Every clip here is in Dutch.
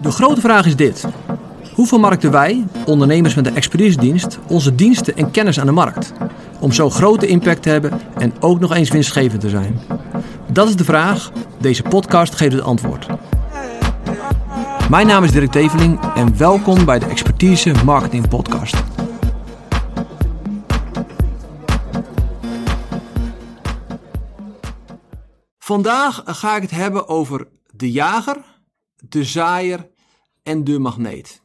De grote vraag is dit. Hoe vermarkten wij, ondernemers met een expeditiedienst, onze diensten en kennis aan de markt? Om zo grote impact te hebben en ook nog eens winstgevend te zijn. Dat is de vraag. Deze podcast geeft het antwoord. Mijn naam is Dirk Teveling en welkom bij de Expertise Marketing Podcast. Vandaag ga ik het hebben over de jager, de zaaier en de magneet.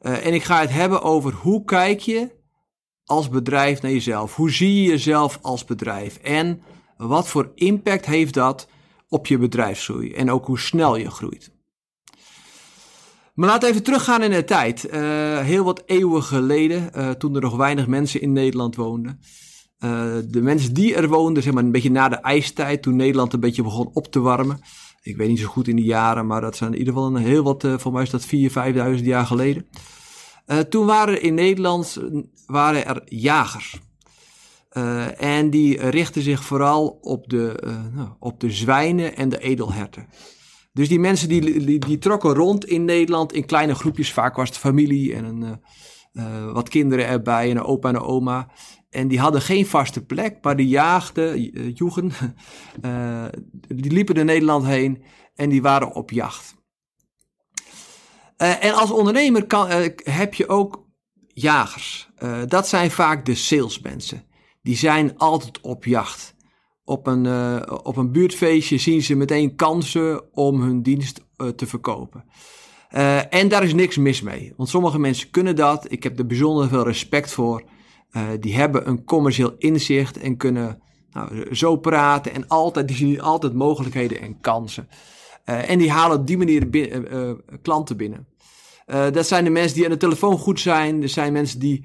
Uh, en ik ga het hebben over hoe kijk je als bedrijf naar jezelf? Hoe zie je jezelf als bedrijf? En wat voor impact heeft dat op je bedrijfsgroei? En ook hoe snel je groeit. Maar laten we even teruggaan in de tijd. Uh, heel wat eeuwen geleden, uh, toen er nog weinig mensen in Nederland woonden. De mensen die er woonden, zeg maar een beetje na de ijstijd, toen Nederland een beetje begon op te warmen. Ik weet niet zo goed in die jaren, maar dat zijn in ieder geval een heel wat, voor mij is dat 4.000, 5.000 jaar geleden. toen waren er in Nederland waren er jagers. en die richtten zich vooral op de, nou, op de zwijnen en de edelherten. Dus die mensen die, die, die, trokken rond in Nederland in kleine groepjes. Vaak was het familie en een, uh, wat kinderen erbij en een opa en een oma. En die hadden geen vaste plek, maar die jaagden, uh, joegen, uh, die liepen door Nederland heen en die waren op jacht. en als ondernemer kan, heb je ook jagers. dat zijn vaak de salesmensen. Die zijn altijd op jacht op een, op een buurtfeestje zien ze meteen kansen om hun dienst te verkopen. Uh, en daar is niks mis mee, want sommige mensen kunnen dat. Ik heb er bijzonder veel respect voor. die hebben een commercieel inzicht en kunnen nou, zo praten en altijd, die zien altijd mogelijkheden en kansen. en die halen op die manier klanten binnen. dat zijn de mensen die aan de telefoon goed zijn. Er zijn mensen die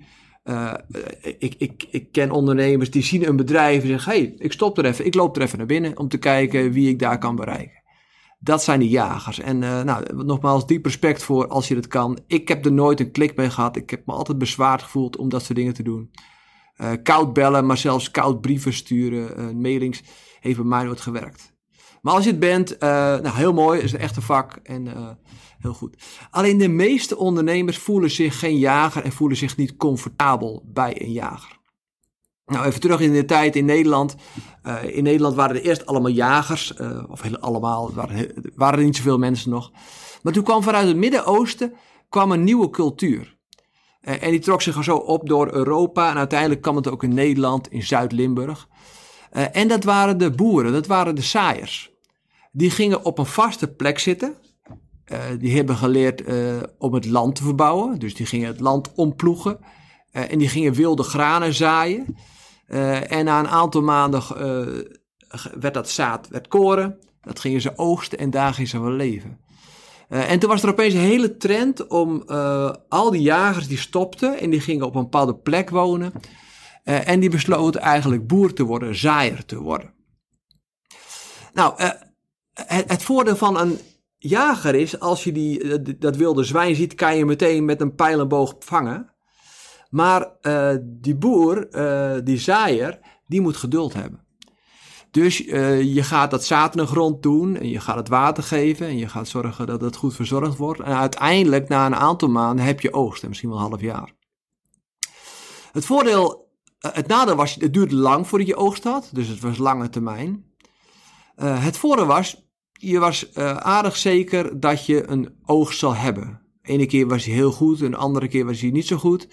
ik, ik, ik ken ondernemers die zien een bedrijf en zeggen: hey, ik stop er even, ik loop er even naar binnen om te kijken wie ik daar kan bereiken. Dat zijn die jagers. En uh, nou, nogmaals, diep respect voor als je dat kan. Ik heb er nooit een klik mee gehad. Ik heb me altijd bezwaard gevoeld om dat soort dingen te doen. Uh, koud bellen, maar zelfs koud brieven sturen, mailings, heeft bij mij nooit gewerkt. Maar als je het bent, nou, heel mooi, is een echte vak. En Heel goed. Alleen de meeste ondernemers voelen zich geen jager en voelen zich niet comfortabel bij een jager. Nou, even terug in de tijd in Nederland. Uh, in Nederland waren er eerst allemaal jagers, uh, of heel, allemaal, waren, waren er niet zoveel mensen nog. Maar toen kwam vanuit het Midden-Oosten kwam een nieuwe cultuur. Uh, en die trok zich zo op door Europa en uiteindelijk kwam het ook in Nederland, in Zuid-Limburg. en dat waren de boeren, dat waren de saaiers. Die gingen op een vaste plek zitten, die hebben geleerd om het land te verbouwen. Dus die gingen het land omploegen. Uh, en die gingen wilde granen zaaien. en na een aantal maanden werd dat zaad werd koren. Dat gingen ze oogsten en daar gingen ze wel leven. en toen was er opeens een hele trend om al die jagers die stopten en die gingen op een bepaalde plek wonen. en die besloten eigenlijk boer te worden, zaaier te worden. Nou, het, het voordeel van een jager is, als je die, eh, dat wilde zwijn ziet, kan je meteen met een pijl en boog vangen. Maar uh, die boer, uh, die zaaier, die moet geduld hebben. Dus uh, je gaat dat zaad in de grond doen en je gaat het water geven en je gaat zorgen dat het goed verzorgd wordt. En uiteindelijk, na een aantal maanden, heb je oogst, en misschien wel een half jaar. Het voordeel, het nadeel was, het duurde lang voordat je oogst had, dus het was lange termijn. het voordeel was, je was aardig zeker dat je een oogst zal hebben. Ene keer was hij heel goed, een andere keer was hij niet zo goed.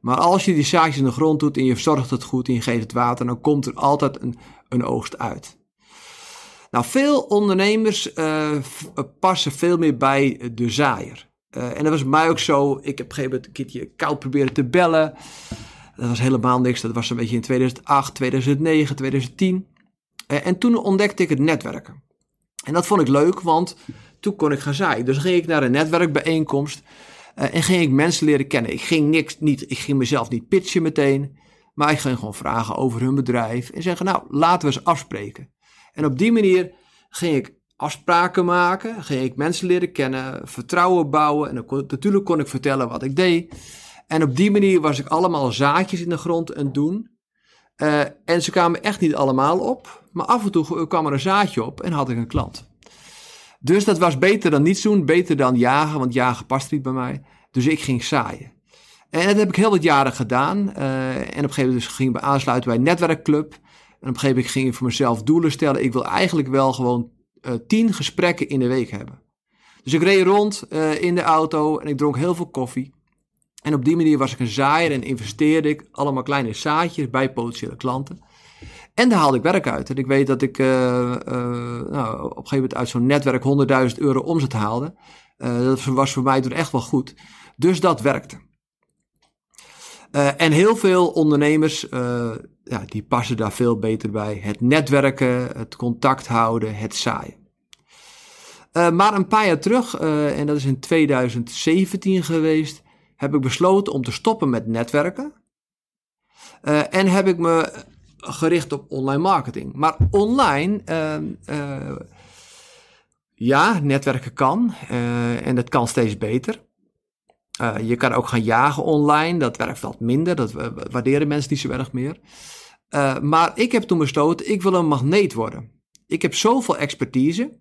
Maar als je die zaadjes in de grond doet en je verzorgt het goed en je geeft het water, dan komt er altijd een, een oogst uit. Nou, veel ondernemers uh, passen veel meer bij de zaaier. Uh, en dat was bij mij ook zo. Ik heb op een gegeven moment een keertje koud proberen te bellen. Dat was helemaal niks. Dat was een beetje in 2008, 2009, 2010. Uh, en toen ontdekte ik het netwerken. En dat vond ik leuk, want toen kon ik gaan zaaien. Dus ging ik naar een netwerkbijeenkomst uh, en ging ik mensen leren kennen. Ik ging, niks, niet, ik ging mezelf niet pitchen meteen, maar ik ging gewoon vragen over hun bedrijf en zeggen, nou, laten we eens afspreken. En op die manier ging ik afspraken maken, ging ik mensen leren kennen, vertrouwen bouwen en kon, natuurlijk kon ik vertellen wat ik deed. En op die manier was ik allemaal zaadjes in de grond aan doen. Uh, en ze kwamen echt niet allemaal op. Maar af en toe kwam er een zaadje op en had ik een klant. Dus dat was beter dan niets doen, beter dan jagen, want jagen past niet bij mij. Dus ik ging zaaien. En dat heb ik heel wat jaren gedaan. Uh, en op een gegeven moment ging ik aansluiten bij een netwerkclub. En op een gegeven moment ging ik voor mezelf doelen stellen. Ik wil eigenlijk wel gewoon uh, tien gesprekken in de week hebben. Dus ik reed rond uh, in de auto en ik dronk heel veel koffie. En op die manier was ik een zaaier en investeerde ik allemaal kleine zaadjes bij potentiële klanten. En daar haalde ik werk uit. En ik weet dat ik uh, nou, op een gegeven moment uit zo'n netwerk 100.000 euro omzet haalde. dat was voor mij toen echt wel goed. Dus dat werkte. En heel veel ondernemers, ja, die passen daar veel beter bij. Het netwerken, het contact houden, het zaaien. Uh, maar een paar jaar terug, en dat is in 2017 geweest, heb ik besloten om te stoppen met netwerken. en heb ik me gericht op online marketing. Maar online, ja, netwerken kan. en dat kan steeds beter. Uh, je kan ook gaan jagen online. Dat werkt wat minder. Dat waarderen mensen niet zo erg meer. Maar ik heb toen besloten, ik wil een magneet worden. Ik heb zoveel expertise.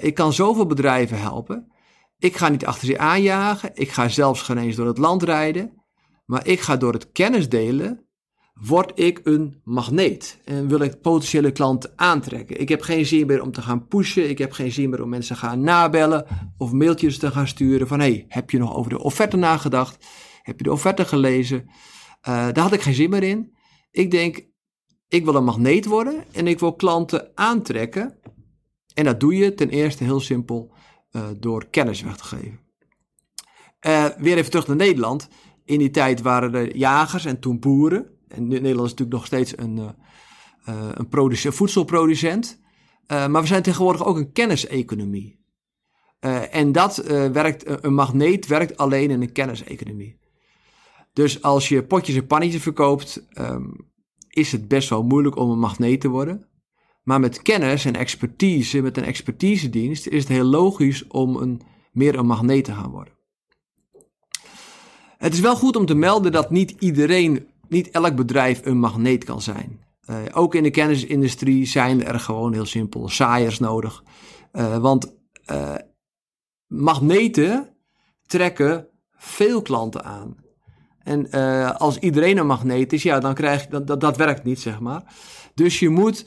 Ik kan zoveel bedrijven helpen. Ik ga niet achter ze aanjagen. Ik ga zelfs geen eens door het land rijden. Maar ik ga door het kennis delen word ik een magneet en wil ik potentiële klanten aantrekken. Ik heb geen zin meer om te gaan pushen. Ik heb geen zin meer om mensen te gaan nabellen of mailtjes te gaan sturen van hey, heb je nog over de offerte nagedacht? Heb je de offerte gelezen? Uh, daar had ik geen zin meer in. Ik denk, ik wil een magneet worden en ik wil klanten aantrekken. En dat doe je ten eerste heel simpel uh, door kennis weg te geven. Uh, weer even terug naar Nederland. In die tijd waren er jagers en toen boeren. En Nederland is natuurlijk nog steeds een, uh, een producent, voedselproducent. Uh, maar we zijn tegenwoordig ook een kenniseconomie. En dat werkt, een magneet werkt alleen in een kenniseconomie. Dus als je potjes en pannetjes verkoopt, um, is het best wel moeilijk om een magneet te worden. Maar met kennis en expertise, met een expertisedienst, is het heel logisch om een, meer een magneet te gaan worden. Het is wel goed om te melden dat niet iedereen niet elk bedrijf een magneet kan zijn. Uh, ook in de kennisindustrie zijn er gewoon heel simpel saaiers nodig. Uh, want uh, magneten trekken veel klanten aan. En als iedereen een magneet is, ja, dan krijg je dat, dat, dat werkt niet, zeg maar. Dus je moet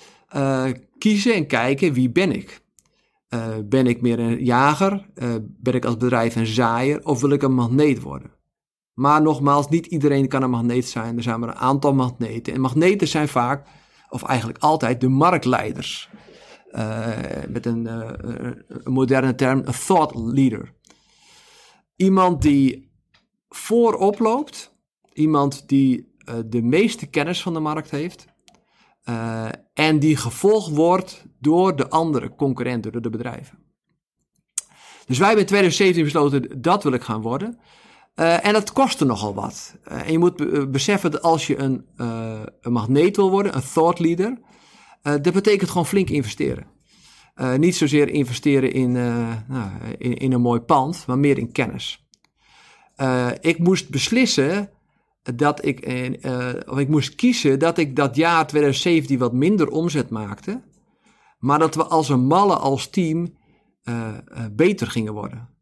kiezen en kijken wie ben ik. ben ik meer een jager? ben ik als bedrijf een zaaier? Of wil ik een magneet worden? Maar nogmaals, niet iedereen kan een magneet zijn. Er zijn maar een aantal magneten. En magneten zijn vaak, of eigenlijk altijd, de marktleiders. Uh, met een, uh, een, moderne term, een thought leader. Iemand die voorop loopt. Iemand die uh, de meeste kennis van de markt heeft. en die gevolgd wordt door de andere concurrenten, door de bedrijven. Dus wij hebben in 2017 besloten, dat wil ik gaan worden. Uh, en dat kostte nogal wat. Uh, en je moet beseffen dat als je een, uh, een magneet wil worden, een thought leader, dat betekent gewoon flink investeren. niet zozeer investeren in, nou, in, in, een mooi pand, maar meer in kennis. ik moest beslissen dat ik, of ik moest kiezen dat ik dat jaar 2017 wat minder omzet maakte, maar dat we als een malle als team beter gingen worden.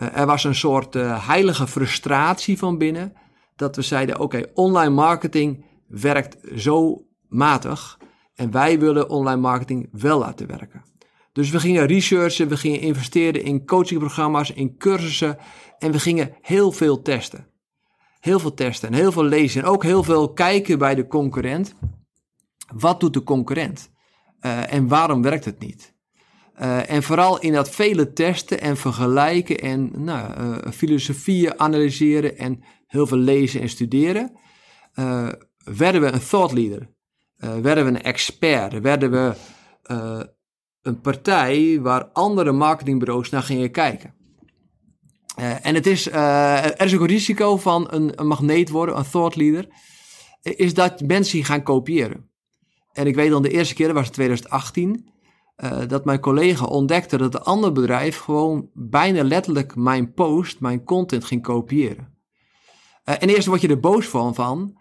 Uh, er was een soort uh, heilige frustratie van binnen. Dat we zeiden: oké, online marketing werkt zo matig. En wij willen online marketing wel laten werken. Dus we gingen researchen, we gingen investeren in coachingprogramma's, in cursussen. En we gingen heel veel testen. Heel veel testen en heel veel lezen. En ook heel veel kijken bij de concurrent. Wat doet de concurrent? Uh, en waarom werkt het niet? Uh, en vooral in dat vele testen en vergelijken en nou, uh, filosofieën analyseren en heel veel lezen en studeren, uh, werden we een thought leader. werden we een expert. Werden we een partij waar andere marketingbureaus naar gingen kijken. en het is, er is ook een risico van een, magneet worden, een thought leader, is dat mensen gaan kopiëren. En ik weet dan de eerste keer, was in 2018, uh, dat mijn collega ontdekte dat een ander bedrijf gewoon bijna letterlijk mijn post, mijn content ging kopiëren. Uh, en eerst word je er boos van, van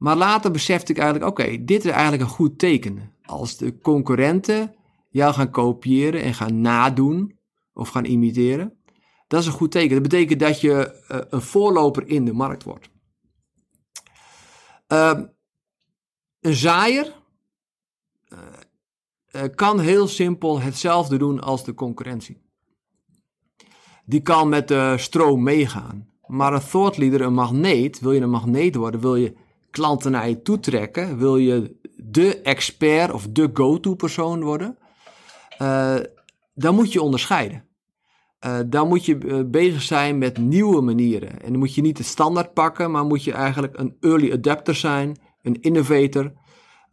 maar later besefte ik eigenlijk, oké, dit is eigenlijk een goed teken. Als de concurrenten jou gaan kopiëren en gaan nadoen of gaan imiteren, dat is een goed teken. Dat betekent dat je uh, een voorloper in de markt wordt. Uh, een zaaier uh, kan heel simpel hetzelfde doen als de concurrentie. Die kan met de stroom meegaan. Maar een thought leader, een magneet, wil je een magneet worden, wil je klanten naar je toe trekken, wil je de expert of de go-to persoon worden, uh, dan moet je onderscheiden. Uh, dan moet je bezig zijn met nieuwe manieren. En dan moet je niet de standaard pakken, maar moet je eigenlijk een early adapter zijn, een innovator.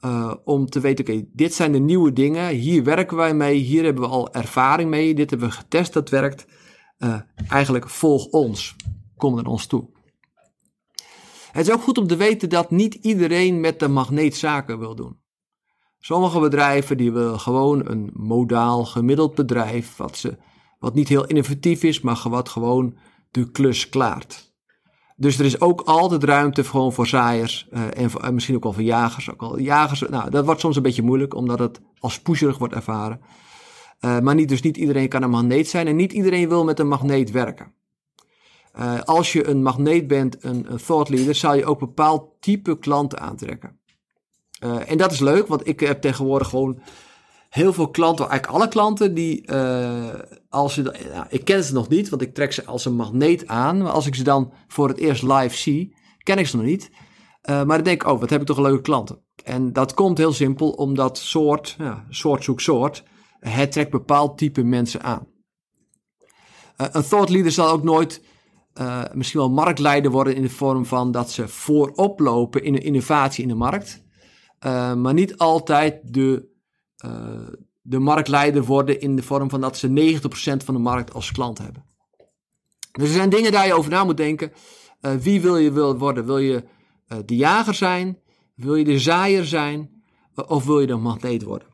Uh, om te weten, oké, dit zijn de nieuwe dingen, hier werken wij mee, hier hebben we al ervaring mee, dit hebben we getest, dat werkt. eigenlijk volg ons, kom naar ons toe. Het is ook goed om te weten dat niet iedereen met de magneet zaken wil doen. Sommige bedrijven die willen gewoon een modaal gemiddeld bedrijf, wat, ze, wat niet heel innovatief is, maar wat gewoon de klus klaart. Dus er is ook altijd ruimte gewoon voor zaaiers uh, en, misschien ook wel voor jagers. Ook al jagers, nou, dat wordt soms een beetje moeilijk, omdat het als pusherig wordt ervaren. Uh, maar niet, dus niet iedereen kan een magneet zijn en niet iedereen wil met een magneet werken. Uh, als je een magneet bent, een, een thought leader, zal je ook bepaald type klanten aantrekken. En dat is leuk, want ik heb tegenwoordig gewoon heel veel klanten, eigenlijk alle klanten, die als ik ken ze nog niet, want ik trek ze als een magneet aan. Maar als ik ze dan voor het eerst live zie, ken ik ze nog niet. maar dan denk ik, oh, wat heb ik toch leuke klanten. En dat komt heel simpel, omdat soort, ja, soort zoekt soort, het trekt bepaald type mensen aan. een thought leader zal ook nooit uh, misschien wel marktleider worden in de vorm van dat ze voorop lopen in de innovatie in de markt. Maar niet altijd de, de marktleider worden in de vorm van dat ze 90% van de markt als klant hebben. Dus er zijn dingen daar je over na moet denken. wie wil je wil worden? Wil je de jager zijn? Wil je de zaaier zijn? Of wil je de magneet worden?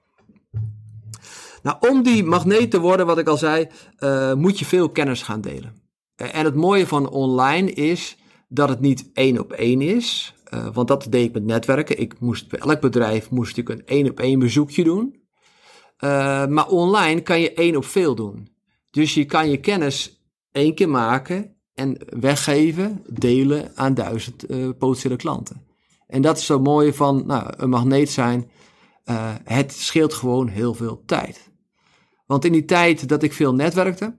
Nou, om die magneet te worden, wat ik al zei, moet je veel kennis gaan delen. Eh, en het mooie van online is dat het niet één op één is. Want dat deed ik met netwerken. Ik moest bij elk bedrijf moest ik een één op één bezoekje doen. Uh, maar online kan je één op veel doen. Dus je kan je kennis één keer maken en weggeven, delen aan duizend uh, potentiële klanten. En dat is zo mooi van nou, een magneet zijn. het scheelt gewoon heel veel tijd. Want in die tijd dat ik veel netwerkte,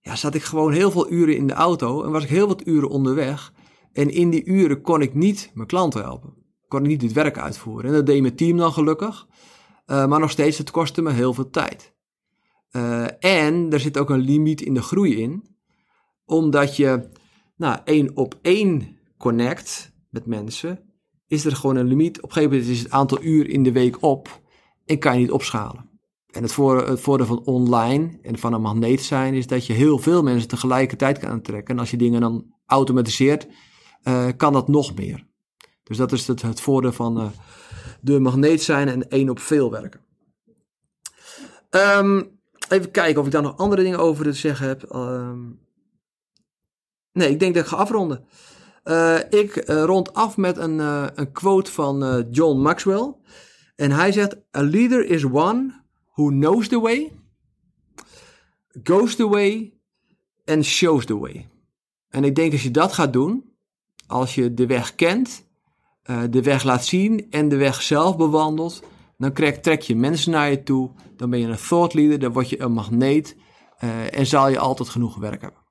ja, zat ik gewoon heel veel uren in de auto en was ik heel wat uren onderweg. En in die uren kon ik niet mijn klanten helpen. Kon ik niet dit werk uitvoeren. En dat deed mijn team dan gelukkig. Uh, maar nog steeds, het kostte me heel veel tijd. Uh, en er zit ook een limiet in de groei in. Omdat je nou, één op één connect met mensen, is er gewoon een limiet. Op een gegeven moment is het aantal uur in de week op en kan je niet opschalen. En het, voordeel van online en van een magneet zijn is dat je heel veel mensen tegelijkertijd kan aantrekken. En als je dingen dan automatiseert, uh, kan dat nog meer. Dus dat is het, het voordeel van de magneet zijn en één op veel werken. Um, even kijken of ik daar nog andere dingen over te zeggen heb. Um, nee, ik denk dat ik ga afronden. Uh, ik rond af met een, een quote van John Maxwell. En hij zegt: A leader is one who knows the way, goes the way and shows the way. En ik denk als je dat gaat doen, als je de weg kent, uh, de weg laat zien en de weg zelf bewandelt, dan krijg, trek je mensen naar je toe, dan ben je een thought leader, dan word je een magneet uh, en zal je altijd genoeg werk hebben.